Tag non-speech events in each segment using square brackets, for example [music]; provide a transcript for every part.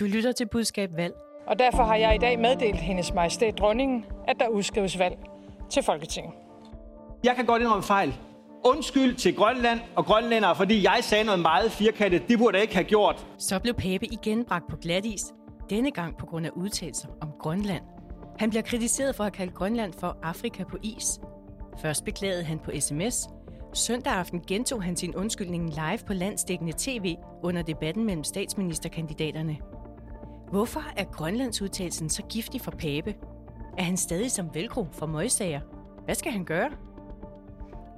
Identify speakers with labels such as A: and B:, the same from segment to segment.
A: Du lytter til Budskab Valg.
B: Og derfor har jeg i dag meddelt hendes majestæt dronningen, at der udskrives valg til Folketinget.
C: Jeg kan godt indrømme fejl. Undskyld til Grønland og grønlændere, fordi jeg sagde noget meget firkantet. Det burde jeg ikke have gjort.
A: Så blev Pape igen bragt på glatis, denne gang på grund af udtalelser om Grønland. Han bliver kritiseret for at kalde Grønland for Afrika på is. Først beklagede han på sms. Søndag aften gentog han sin undskyldning live på landsdækkende tv under debatten mellem statsministerkandidaterne. Hvorfor er Grønlandsudtalelsen så giftig for Pape? Er han stadig som velcro for møgsager? Hvad skal han gøre?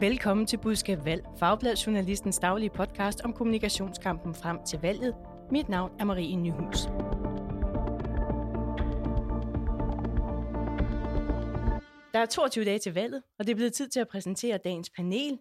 A: Velkommen til Budskab Valg, Fagbladjournalistens daglige podcast om kommunikationskampen frem til valget. Mit navn er Marie Nyhus. Der er 22 dage til valget, og det er blevet tid til at præsentere dagens panel.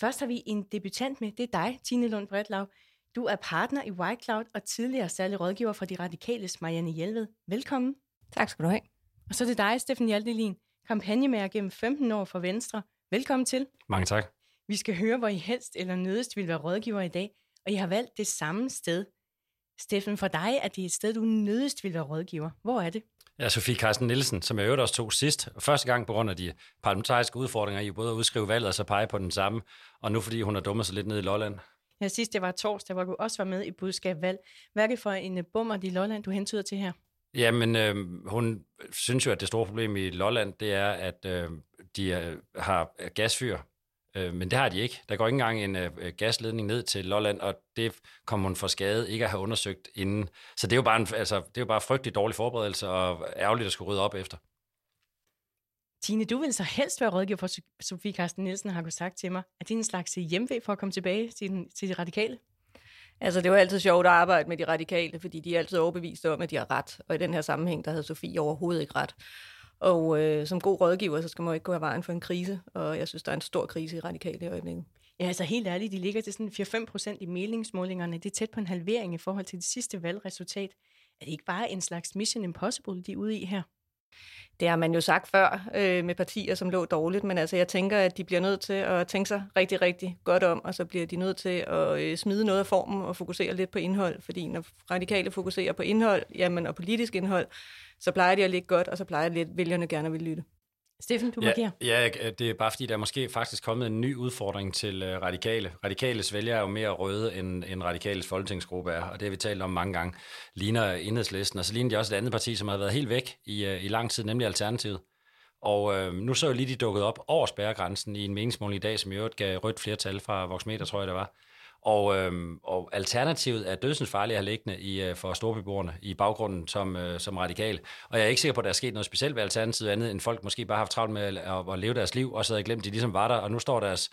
A: Først har vi en debutant med, det er dig, Tine Lund Bredlav. Du er partner i White Cloud og tidligere særlig rådgiver for de radikales Marianne Hjelved. Velkommen.
D: Tak skal du have.
A: Og så er det dig, Steffen Hjaltelin, kampagnemager gennem 15 år for Venstre. Velkommen til.
E: Mange tak.
A: Vi skal høre, hvor I helst eller nødest vil være rådgiver i dag, og I har valgt det samme sted. Steffen, for dig er det et sted, du nødest vil være rådgiver. Hvor er det?
E: Ja, Sofie Carsten Nielsen, som jeg øvrigt også tog sidst. Første gang på grund af de parlamentariske udfordringer i både at udskrive valget og så pege på den samme, og nu fordi hun har dummet sig lidt ned i Lolland.
A: Ja, sidst det var torsdag, hvor du også var med i budskab valg. Hvad er det for en øh, bummer i Lolland, du hentyder til her?
E: Jamen, øh, hun synes jo, at det store problem i Lolland, det er, at øh, de øh, har gasfyr, øh, men det har de ikke. Der går ikke engang en øh, gasledning ned til Lolland, og det kommer hun for skade ikke at have undersøgt inden. Så det er jo bare, en, altså, det er jo bare frygtelig dårlig forberedelse, og ærgerligt at skulle rydde op efter.
A: Tine, du vil så helst være rådgiver for Sofie Carsten Nielsen, har du sagt til mig. Er det en slags hjemvæg for at komme tilbage til, den, til de radikale?
D: Altså, det jo altid sjovt at arbejde med de radikale, fordi de er altid overbevist om, at de har ret. Og i den her sammenhæng, der havde Sofie overhovedet ikke ret. Og øh, som god rådgiver, så skal man jo ikke gå af vejen for en krise. Og jeg synes, der er en stor krise i radikale i øjeblikket.
A: Ja, altså helt ærligt, de ligger til sådan 4-5 procent i meningsmålingerne. Det er tæt på en halvering i forhold til det sidste valgresultat. Er det ikke bare en slags mission impossible, de er ude i her?
D: Det har man jo sagt før øh, med partier, som lå dårligt, men altså jeg tænker, at de bliver nødt til at tænke sig rigtig, rigtig godt om, og så bliver de nødt til at øh, smide noget af formen og fokusere lidt på indhold, fordi når radikale fokuserer på indhold, jamen, og politisk indhold, så plejer de at ligge godt, og så plejer de, lidt vælgerne gerne vil lytte.
A: Steffen, du
E: ja,
A: markerer.
E: Ja, det er bare fordi, der er måske faktisk kommet en ny udfordring til uh, radikale. Radikales vælgere er jo mere røde, end, end radikales folketingsgruppe er, og det har vi talt om mange gange. Ligner enhedslisten, og så ligner de også et andet parti, som har været helt væk i, uh, i lang tid, nemlig Alternativet. Og uh, nu så jeg lige, de dukket op over spærregrænsen i en meningsmåling i dag, som i øvrigt gav rødt flertal fra Voxmeter, tror jeg det var. Og, øhm, og alternativet er dødsensfarligt at have liggende i, øh, for storbeboerne i baggrunden som, øh, som radikal. Og jeg er ikke sikker på, at der er sket noget specielt ved alternativet andet, end folk måske bare har haft travlt med at, at, at leve deres liv, og så havde glemt, at de ligesom var der, og nu står deres,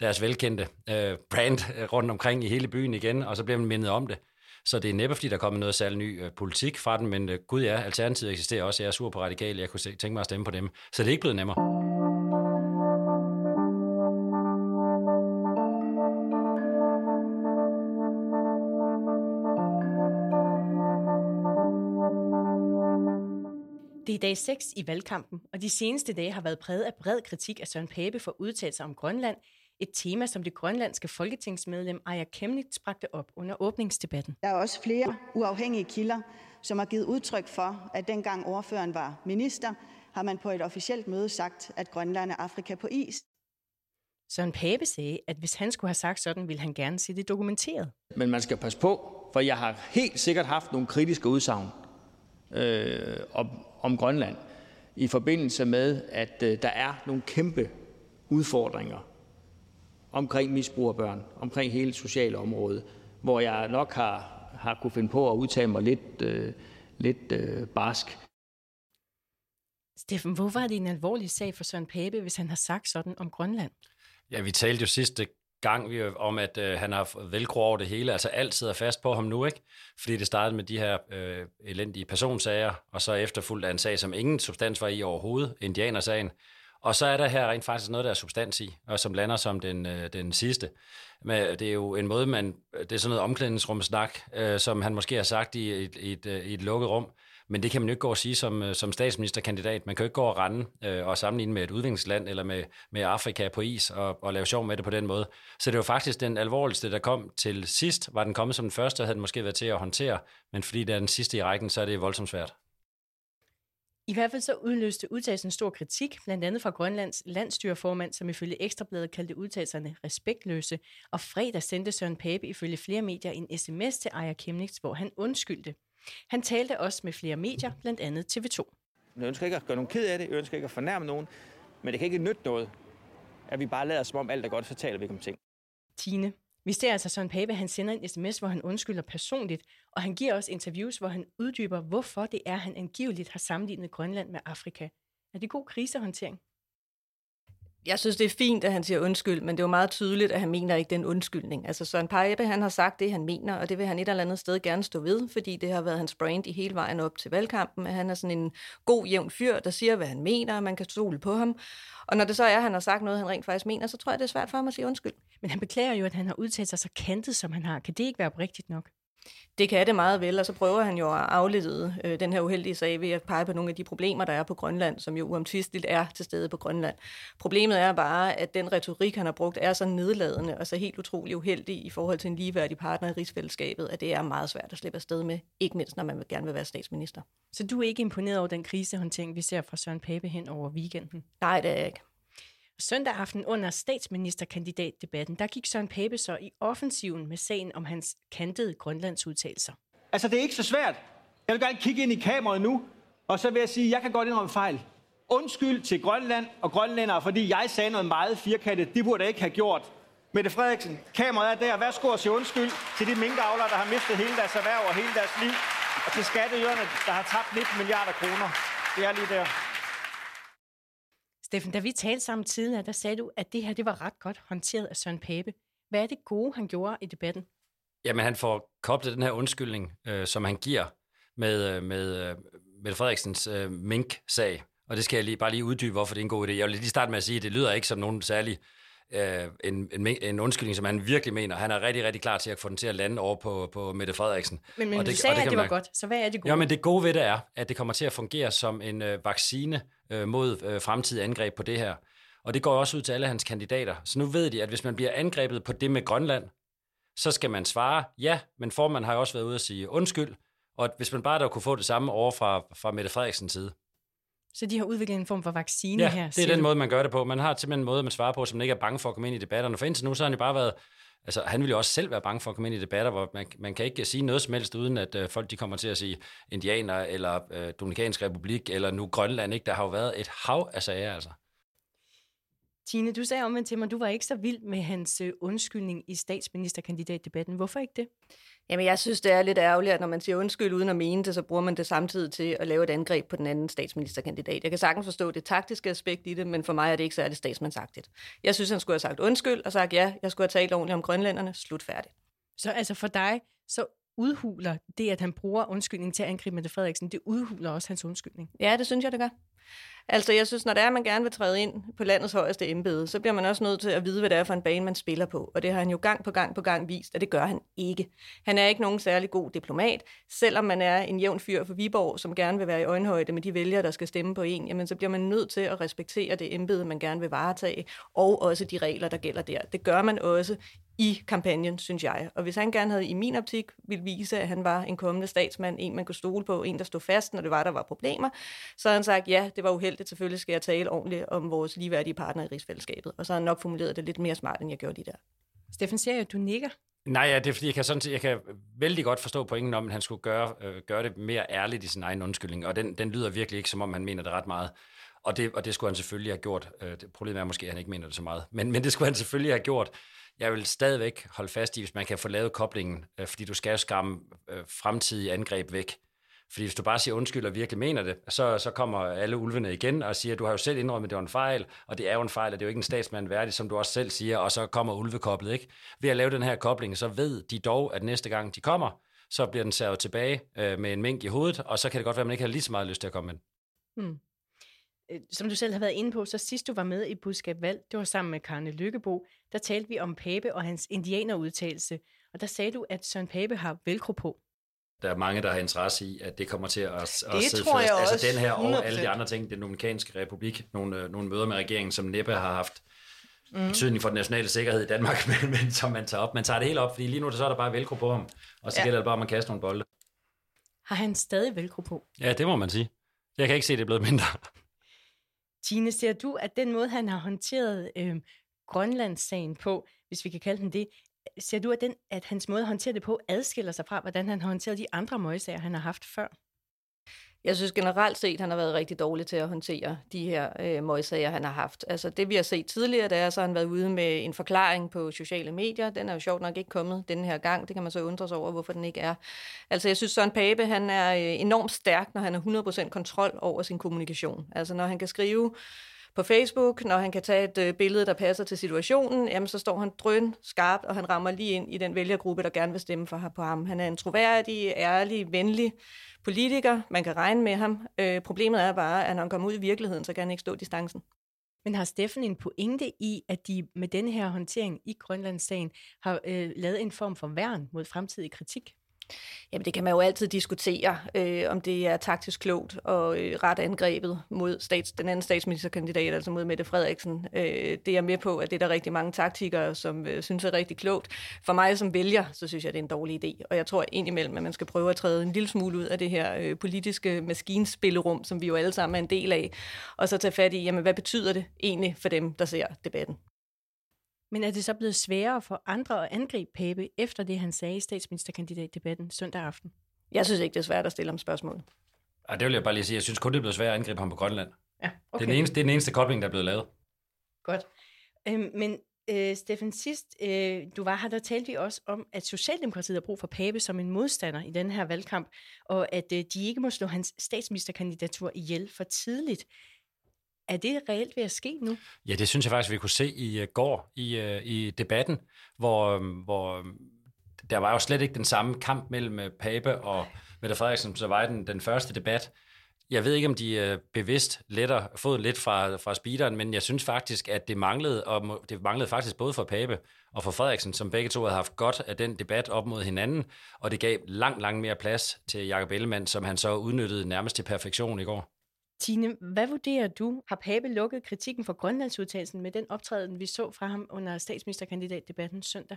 E: deres velkendte øh, brand øh, rundt omkring i hele byen igen, og så bliver man mindet om det. Så det er næppe, fordi der er kommet noget særlig ny øh, politik fra den, men øh, gud ja, alternativet eksisterer også. Jeg er sur på radikale, jeg kunne tænke mig at stemme på dem. Så det er ikke blevet nemmere.
A: Dag 6 i valgkampen, og de seneste dage har været præget af bred kritik af Søren Pape for udtalelser om Grønland, et tema, som det grønlandske folketingsmedlem Aya Kemnitz bragte op under åbningsdebatten.
F: Der er også flere uafhængige kilder, som har givet udtryk for, at dengang ordføreren var minister, har man på et officielt møde sagt, at Grønland er Afrika på is.
A: Søren Pape sagde, at hvis han skulle have sagt sådan, ville han gerne se det dokumenteret.
G: Men man skal passe på, for jeg har helt sikkert haft nogle kritiske udsagn øh, om, om Grønland, i forbindelse med, at øh, der er nogle kæmpe udfordringer omkring misbrug af børn, omkring hele sociale område, hvor jeg nok har, har kunne finde på at udtale mig lidt, øh, lidt øh, barsk.
A: Steffen, hvorfor er det en alvorlig sag for Søren Pape, hvis han har sagt sådan om Grønland?
E: Ja, vi talte jo sidste gang vi, om, at øh, han har velcro over det hele. Altså alt sidder fast på ham nu, ikke? Fordi det startede med de her øh, elendige personsager, og så efterfulgt af en sag, som ingen substans var i overhovedet, indianersagen. Og så er der her rent faktisk noget, der er substans i, og som lander som den, øh, den sidste. Men øh, det er jo en måde, man, det er sådan noget omklædningsrumsnak, øh, som han måske har sagt i et, i et, øh, i et lukket rum, men det kan man jo ikke gå og sige som, øh, som statsministerkandidat. Man kan jo ikke gå og rende øh, og sammenligne med et udviklingsland eller med, med Afrika på is og, og lave sjov med det på den måde. Så det var faktisk den alvorligste, der kom til sidst. Var den kommet som den første, havde den måske været til at håndtere, men fordi det er den sidste i rækken, så er det voldsomt svært.
A: I hvert fald så udløste udtalelsen stor kritik, blandt andet fra Grønlands landstyreformand, som ifølge Ekstrabladet kaldte udtalelserne respektløse, og fredag sendte Søren Pape ifølge flere medier en sms til Ejer Kemnitz, hvor han undskyldte. Han talte også med flere medier, blandt andet TV2.
H: Jeg ønsker ikke at gøre nogen ked af det, jeg ønsker ikke at fornærme nogen, men det kan ikke nytte noget, at vi bare lader som om alt er godt, så taler vi ikke om ting.
A: Tine, vi ser altså Søren Pape, han sender en sms, hvor han undskylder personligt, og han giver også interviews, hvor han uddyber, hvorfor det er, han angiveligt har sammenlignet Grønland med Afrika. Er det god krisehåndtering?
D: Jeg synes, det er fint, at han siger undskyld, men det er jo meget tydeligt, at han mener ikke den undskyldning. Altså Søren Pape, han har sagt det, han mener, og det vil han et eller andet sted gerne stå ved, fordi det har været hans brand i hele vejen op til valgkampen, at han er sådan en god, jævn fyr, der siger, hvad han mener, og man kan stole på ham. Og når det så er, at han har sagt noget, han rent faktisk mener, så tror jeg, det er svært for ham at sige undskyld.
A: Men han beklager jo, at han har udtalt sig så kantet, som han har. Kan det ikke være rigtigt nok?
D: Det kan det meget vel, og så prøver han jo at aflede øh, den her uheldige sag ved at pege på nogle af de problemer, der er på Grønland, som jo uomtvisteligt er til stede på Grønland. Problemet er bare, at den retorik, han har brugt, er så nedladende og så helt utrolig uheldig i forhold til en ligeværdig partner i rigsfællesskabet, at det er meget svært at slippe afsted med, ikke mindst når man vil gerne vil være statsminister.
A: Så du er ikke imponeret over den krisehåndtering, vi ser fra Søren Pape hen over weekenden?
D: Nej, det er jeg ikke.
A: Søndag aften under statsministerkandidatdebatten, der gik Søren Pape så i offensiven med sagen om hans kantede grønlandsudtalelser.
C: Altså, det er ikke så svært. Jeg vil gerne kigge ind i kameraet nu, og så vil jeg sige, at jeg kan godt indrømme fejl. Undskyld til Grønland og grønlændere, fordi jeg sagde noget meget firkantet. Det burde jeg ikke have gjort. Mette Frederiksen, kameraet er der. Værsgo at sige undskyld til de minkavlere, der har mistet hele deres erhverv og hele deres liv. Og til skatteyderne, der har tabt 19 milliarder kroner. Det er lige der.
A: Steffen, da vi talte sammen tidligere, der sagde du, at det her det var ret godt håndteret af Søren Pape. Hvad er det gode, han gjorde i debatten?
E: Jamen, han får koblet den her undskyldning, øh, som han giver med, øh, med, øh, med Frederiksens øh, mink-sag. Og det skal jeg lige, bare lige uddybe, hvorfor det er en god idé. Jeg vil lige starte med at sige, at det lyder ikke som nogen særlig øh, en, en, en undskyldning, som han virkelig mener. Han er rigtig, rigtig klar til at få den til at lande over på, på Mette Frederiksen.
A: Men, men
E: og
A: det, du sagde, det at det var godt, så hvad er det gode?
E: Ja, men det gode ved det er, at det kommer til at fungere som en øh, vaccine øh, mod øh, fremtidige angreb på det her. Og det går også ud til alle hans kandidater. Så nu ved de, at hvis man bliver angrebet på det med Grønland, så skal man svare ja, men formanden har jo også været ude at sige undskyld. Og hvis man bare der kunne få det samme over fra, fra Mette Frederiksens side,
A: så de har udviklet en form for vaccine
E: ja,
A: her?
E: det er den måde, man gør det på. Man har simpelthen en måde, man svarer på, som man ikke er bange for at komme ind i debatterne. For indtil nu, så har han jo bare været... Altså, han vil jo også selv være bange for at komme ind i debatter, hvor man, man kan ikke sige noget som helst, uden at øh, folk de kommer til at sige indianer, eller øh, Dominikansk Republik, eller nu Grønland. Ikke? Der har jo været et hav af sager, altså.
A: Tine, du sagde omvendt til mig, du var ikke så vild med hans øh, undskyldning i statsministerkandidatdebatten. Hvorfor ikke det?
D: Jamen, jeg synes, det er lidt ærgerligt, at når man siger undskyld uden at mene det, så bruger man det samtidig til at lave et angreb på den anden statsministerkandidat. Jeg kan sagtens forstå det taktiske aspekt i det, men for mig er det ikke særlig statsmandsagtigt. Jeg synes, han skulle have sagt undskyld og sagt ja, jeg skulle have talt ordentligt om grønlænderne. Slut færdigt.
A: Så altså for dig, så udhuler det, at han bruger undskyldning til at angribe Mette Frederiksen, det udhuler også hans undskyldning.
D: Ja, det synes jeg, det gør. Altså, jeg synes, når det er, at man gerne vil træde ind på landets højeste embede, så bliver man også nødt til at vide, hvad det er for en bane, man spiller på. Og det har han jo gang på gang på gang vist, at det gør han ikke. Han er ikke nogen særlig god diplomat. Selvom man er en jævn fyr for Viborg, som gerne vil være i øjenhøjde med de vælgere, der skal stemme på en, jamen så bliver man nødt til at respektere det embede, man gerne vil varetage, og også de regler, der gælder der. Det gør man også i kampagnen, synes jeg. Og hvis han gerne havde i min optik vil vise, at han var en kommende statsmand, en man kunne stole på, en der stod fast, når det var, der var problemer, så havde han sagt, ja, det var uheldigt, selvfølgelig skal jeg tale ordentligt om vores ligeværdige partner i rigsfællesskabet. Og så har han nok formuleret det lidt mere smart, end jeg gjorde lige der.
A: Steffen, ser jeg, at du nikker?
E: Nej, ja, det er fordi, jeg kan, sådan, jeg kan vældig godt forstå pointen om, at han skulle gøre, øh, gøre det mere ærligt i sin egen undskyldning, og den, den lyder virkelig ikke, som om han mener det ret meget. Og det, og det skulle han selvfølgelig have gjort. Øh, problemet er måske, at han ikke mener det så meget. Men, men det skulle han selvfølgelig have gjort. Jeg vil stadigvæk holde fast i, hvis man kan få lavet koblingen, øh, fordi du skal skamme øh, fremtidige angreb væk. Fordi hvis du bare siger undskyld og virkelig mener det, så, så kommer alle ulvene igen og siger, du har jo selv indrømmet, at det var en fejl, og det er jo en fejl, og det er jo ikke en statsmand værdig, som du også selv siger, og så kommer ulvekoblet, ikke? Ved at lave den her kobling, så ved de dog, at næste gang de kommer, så bliver den særvet tilbage øh, med en mink i hovedet, og så kan det godt være, at man ikke har lige så meget lyst til at komme ind. Hmm.
A: Som du selv har været inde på, så sidst du var med i Budskab Valg, det var sammen med Karne Lykkebo, der talte vi om Pape og hans indianerudtalelse, og der sagde du, at Søren Pape har velcro på.
E: der er mange, der har interesse i, at det kommer til at, at
D: sidde tror fast.
E: altså den her og alle de andre ting, den Dominikanske Republik, nogle, øh, nogle møder med regeringen, som næppe har haft mm. betydning for den nationale sikkerhed i Danmark, [laughs] men, men som man tager op. Man tager det helt op, fordi lige nu så er der bare velcro på ham, og så ja. gælder det bare, at man kaster nogle bolde.
A: Har han stadig velcro på?
E: Ja, det må man sige. Jeg kan ikke se, det er blevet mindre.
A: Tine, ser du, at den måde, han har håndteret øh, Grønlandssagen på, hvis vi kan kalde den det, ser du, at, den, at hans måde at håndtere det på adskiller sig fra, hvordan han har håndteret de andre møgsager, han har haft før?
D: Jeg synes generelt set, han har været rigtig dårlig til at håndtere de her øh, møgsager, han har haft. Altså det, vi har set tidligere, det er, så han været ude med en forklaring på sociale medier. Den er jo sjovt nok ikke kommet den her gang. Det kan man så undre sig over, hvorfor den ikke er. Altså jeg synes, Søren Pape, han er øh, enormt stærk, når han har 100% kontrol over sin kommunikation. Altså når han kan skrive på Facebook, når han kan tage et øh, billede, der passer til situationen, jamen så står han drøn skarpt, og han rammer lige ind i den vælgergruppe, der gerne vil stemme for, på ham. Han er en troværdig, ærlig, venlig politiker. Man kan regne med ham. Øh, problemet er bare, at når han kommer ud i virkeligheden, så kan han ikke stå distancen.
A: Men har Steffen en pointe i, at de med den her håndtering i Grønlandssagen har øh, lavet en form for værn mod fremtidig kritik?
D: Jamen det kan man jo altid diskutere, øh, om det er taktisk klogt og øh, ret angrebet mod stats, den anden statsministerkandidat, altså mod Mette Frederiksen. Øh, det er jeg med på, at det er der rigtig mange taktikere, som øh, synes er rigtig klogt. For mig som vælger, så synes jeg, det er en dårlig idé. Og jeg tror indimellem, at man skal prøve at træde en lille smule ud af det her øh, politiske maskinspillerum, som vi jo alle sammen er en del af, og så tage fat i, jamen hvad betyder det egentlig for dem, der ser debatten?
A: Men er det så blevet sværere for andre at angribe Pape, efter det, han sagde i statsministerkandidatdebatten søndag aften?
D: Jeg synes ikke, det er svært at stille ham spørgsmål.
E: Ja, det vil jeg bare lige sige. Jeg synes kun, det er blevet svært at angribe ham på Grønland.
A: Ja,
E: okay. det, er den eneste, det er den eneste kobling, der er blevet lavet.
A: Godt. Øhm, men øh, Steffen, sidst øh, du var her, der talte vi også om, at Socialdemokratiet har brug for Pape som en modstander i den her valgkamp, og at øh, de ikke må slå hans statsministerkandidatur ihjel for tidligt. Er det reelt ved at ske nu?
E: Ja, det synes jeg faktisk, vi kunne se i øh, går i, øh, i debatten, hvor, øhm, hvor øhm, der var jo slet ikke den samme kamp mellem øh, Pape og Mette Frederiksen, så var den, den første debat. Jeg ved ikke, om de uh, bevidst letter fået lidt fra, fra speederen, men jeg synes faktisk, at det manglede, og det manglede faktisk både for Pape og for Frederiksen, som begge to havde haft godt af den debat op mod hinanden, og det gav langt, langt mere plads til Jakob Ellemann, som han så udnyttede nærmest til perfektion i går.
A: Tine, hvad vurderer du? Har Pape lukket kritikken for Grønlandsudtalelsen med den optræden, vi så fra ham under statsministerkandidatdebatten søndag?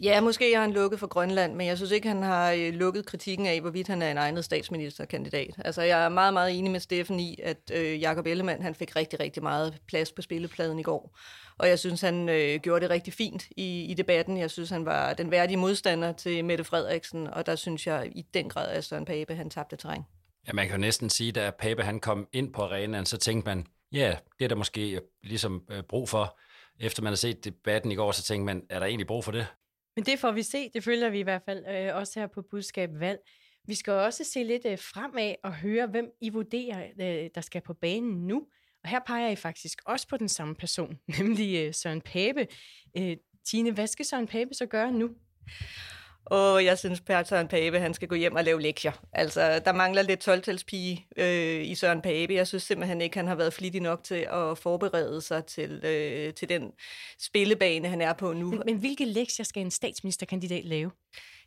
D: Ja, måske har han lukket for Grønland, men jeg synes ikke, han har øh, lukket kritikken af, hvorvidt han er en egnet statsministerkandidat. Altså, jeg er meget, meget enig med Steffen i, at øh, Jakob Ellemann han fik rigtig, rigtig meget plads på spillepladen i går. Og jeg synes, han øh, gjorde det rigtig fint i, i debatten. Jeg synes, han var den værdige modstander til Mette Frederiksen, og der synes jeg i den grad, at Søren Pape han tabte terræn.
E: Ja, man kan jo næsten sige, da Pape han kom ind på arenaen, så tænkte man, ja, det er der måske øh, ligesom øh, brug for. Efter man har set debatten i går, så tænkte man, er der egentlig brug for det?
A: Men det får vi se, det følger vi i hvert fald øh, også her på Budskab Valg. Vi skal også se lidt øh, fremad og høre, hvem I vurderer, øh, der skal på banen nu. Og her peger I faktisk også på den samme person, [laughs] nemlig øh, Søren Pape. Øh, Tine, hvad skal Søren Pape så gøre nu?
D: Og jeg synes, Per Søren Pape, han skal gå hjem og lave lektier. Altså, der mangler lidt 12 øh, i Søren Pape. Jeg synes simpelthen ikke, han har været flittig nok til at forberede sig til, øh, til den spillebane, han er på nu.
A: Men, men hvilke lektier skal en statsministerkandidat lave?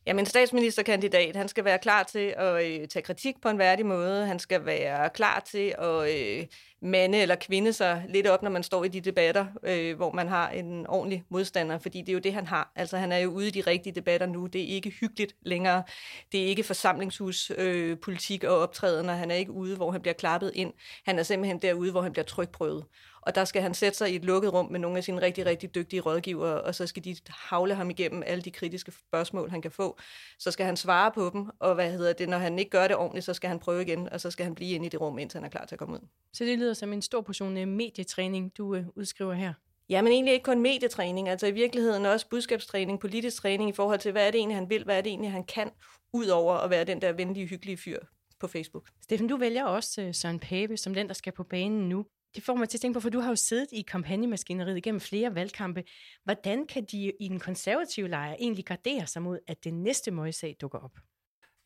D: Jamen, statsministerkandidat, han skal være klar til at øh, tage kritik på en værdig måde. Han skal være klar til at øh, mande eller kvinde sig lidt op, når man står i de debatter, øh, hvor man har en ordentlig modstander, fordi det er jo det, han har. Altså, han er jo ude i de rigtige debatter nu. Det er ikke hyggeligt længere. Det er ikke forsamlingshuspolitik øh, og optrædener. Han er ikke ude, hvor han bliver klappet ind. Han er simpelthen derude, hvor han bliver trykprøvet. Og der skal han sætte sig i et lukket rum med nogle af sine rigtig, rigtig dygtige rådgivere, og så skal de havle ham igennem alle de kritiske spørgsmål, han kan få. Så skal han svare på dem, og hvad hedder det, når han ikke gør det ordentligt, så skal han prøve igen, og så skal han blive inde i det rum, indtil han er klar til at komme ud.
A: Så det lyder som en stor portion øh, medietræning, du øh, udskriver her.
D: Ja, men egentlig ikke kun medietræning, altså i virkeligheden også budskabstræning, politisk træning i forhold til, hvad er det egentlig, han vil, hvad er det egentlig, han kan, ud over at være den der venlige, hyggelige fyr på Facebook.
A: Steffen, du vælger også øh, Søren Pape som den, der skal på banen nu. Det får mig til at tænke på, for du har jo siddet i kampagnemaskineriet igennem flere valgkampe. Hvordan kan de i den konservative lejr egentlig gardere sig mod, at det næste møgssag dukker op?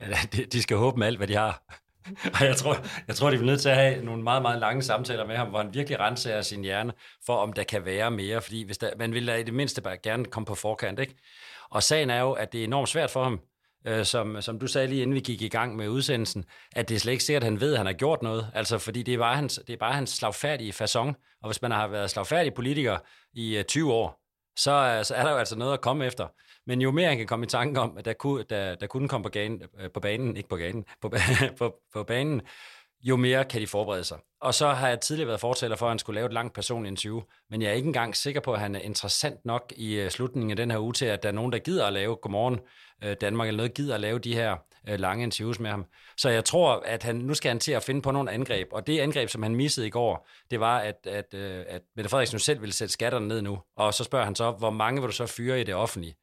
E: Ja, de, de skal håbe med alt, hvad de har. [laughs] Og jeg tror, jeg tror, de er nødt til at have nogle meget, meget lange samtaler med ham, hvor han virkelig renser sin hjerne for, om der kan være mere. Fordi hvis der, man vil da i det mindste bare gerne komme på forkant. Ikke? Og sagen er jo, at det er enormt svært for ham øh, som, som du sagde lige inden vi gik i gang med udsendelsen, at det er slet ikke sikkert, at han ved, at han har gjort noget. Altså, fordi det er bare hans, det er bare hans slagfærdige façon. Og hvis man har været slagfærdig politiker i øh, 20 år, så, øh, så er der jo altså noget at komme efter. Men jo mere han kan komme i tanke om, at der kunne, der, der kunne komme på, ganen, øh, på banen, ikke på banen, på, [laughs] på, på banen, jo mere kan de forberede sig. Og så har jeg tidligere været fortæller for, at han skulle lave et langt personligt interview, men jeg er ikke engang sikker på, at han er interessant nok i øh, slutningen af den her uge til, at der er nogen, der gider at lave Godmorgen øh, Danmark, eller noget gider at lave de her øh, lange interviews med ham. Så jeg tror, at han, nu skal han til at finde på nogle angreb, og det angreb, som han missede i går, det var, at, at, at Mette Frederiksen selv ville sætte skatterne ned nu, og så spørger han så, hvor mange vil du så fyre i det offentlige?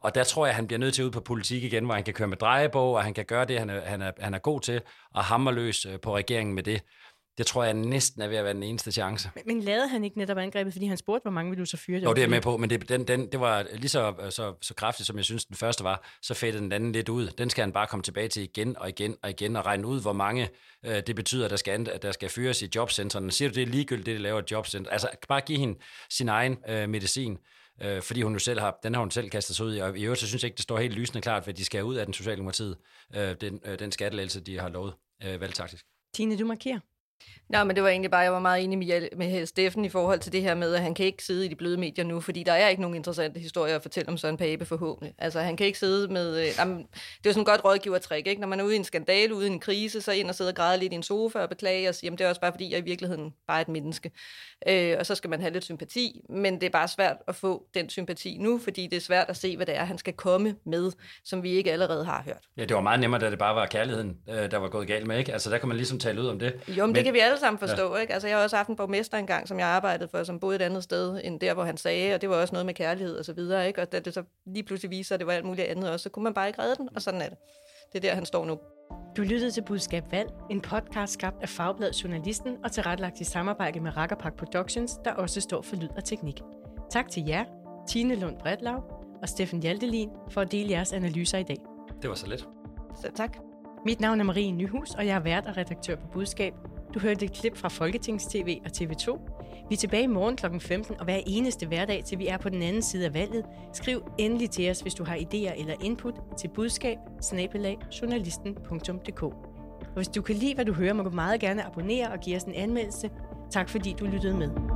E: Og der tror jeg, han bliver nødt til ud på politik igen, hvor han kan køre med drejebog, og han kan gøre det, han er, han er, han er god til, og hammer løs på regeringen med det. Det tror jeg næsten er ved at være den eneste chance.
A: Men, men lavede han ikke netop angrebet, fordi han spurgte, hvor mange vil du så fyre?
E: Jo, det er med på, men det, den, den, det var lige så, så, så kraftigt, som jeg synes, den første var. Så fættede den anden lidt ud. Den skal han bare komme tilbage til igen og igen og igen og regne ud, hvor mange øh, det betyder, at der skal, at der skal fyres i jobcentrene. Siger du, det er ligegyldigt, det de laver et jobcenter? Altså, bare give hende sin egen øh, medicin øh, fordi hun jo selv har, den har hun selv kastet sig ud i, og i øvrigt så synes jeg ikke, det står helt lysende klart, hvad de skal ud af den socialdemokratiet, øh, den, øh, den skattelægelse, de har lovet øh, valgtaktisk.
A: Tine, du markerer.
D: Nej, men det var egentlig bare, jeg var meget enig med, med Steffen i forhold til det her med, at han kan ikke sidde i de bløde medier nu, fordi der er ikke nogen interessante historier at fortælle om Søren Pape forhåbentlig. Altså, han kan ikke sidde med... Øh, jamen, det er jo sådan et godt rådgivertrik, ikke? Når man er ude i en skandale, ude i en krise, så ind og sidde og græde lidt i en sofa og beklage og sige, jamen det er også bare fordi, jeg i virkeligheden bare er et menneske. Øh, og så skal man have lidt sympati, men det er bare svært at få den sympati nu, fordi det er svært at se, hvad det er, han skal komme med, som vi ikke allerede har hørt.
E: Ja, det var meget nemmere, da det bare var kærligheden, øh, der var gået galt med, ikke? Altså, der kan man ligesom tale ud om det.
D: Jo, men, men det kan vi alle sammen forstå, ja. ikke? Altså, jeg har også haft en borgmester engang, som jeg arbejdede for, som boede et andet sted end der, hvor han sagde, og det var også noget med kærlighed og så videre, ikke? Og da det så lige pludselig viser, at det var alt muligt andet også, så kunne man bare ikke redde den, og sådan er det. Det er der, han står nu.
A: Du lyttede til Budskab Valg, en podcast skabt af Fagbladet Journalisten og tilrettelagt i samarbejde med Rakkerpak Productions, der også står for lyd og teknik. Tak til jer, Tine Lund Bredlav og Steffen Hjaltelin, for at dele jeres analyser i dag.
E: Det var så let.
D: Så tak.
A: Mit navn er Marie Nyhus, og jeg er vært og redaktør på Budskab. Du hørte et klip fra Folketings-TV og TV2. Vi er tilbage i morgen kl. 15 og hver eneste hverdag, til vi er på den anden side af valget. Skriv endelig til os, hvis du har idéer eller input til budskab Og hvis du kan lide, hvad du hører, må du meget gerne abonnere og give os en anmeldelse. Tak fordi du lyttede med.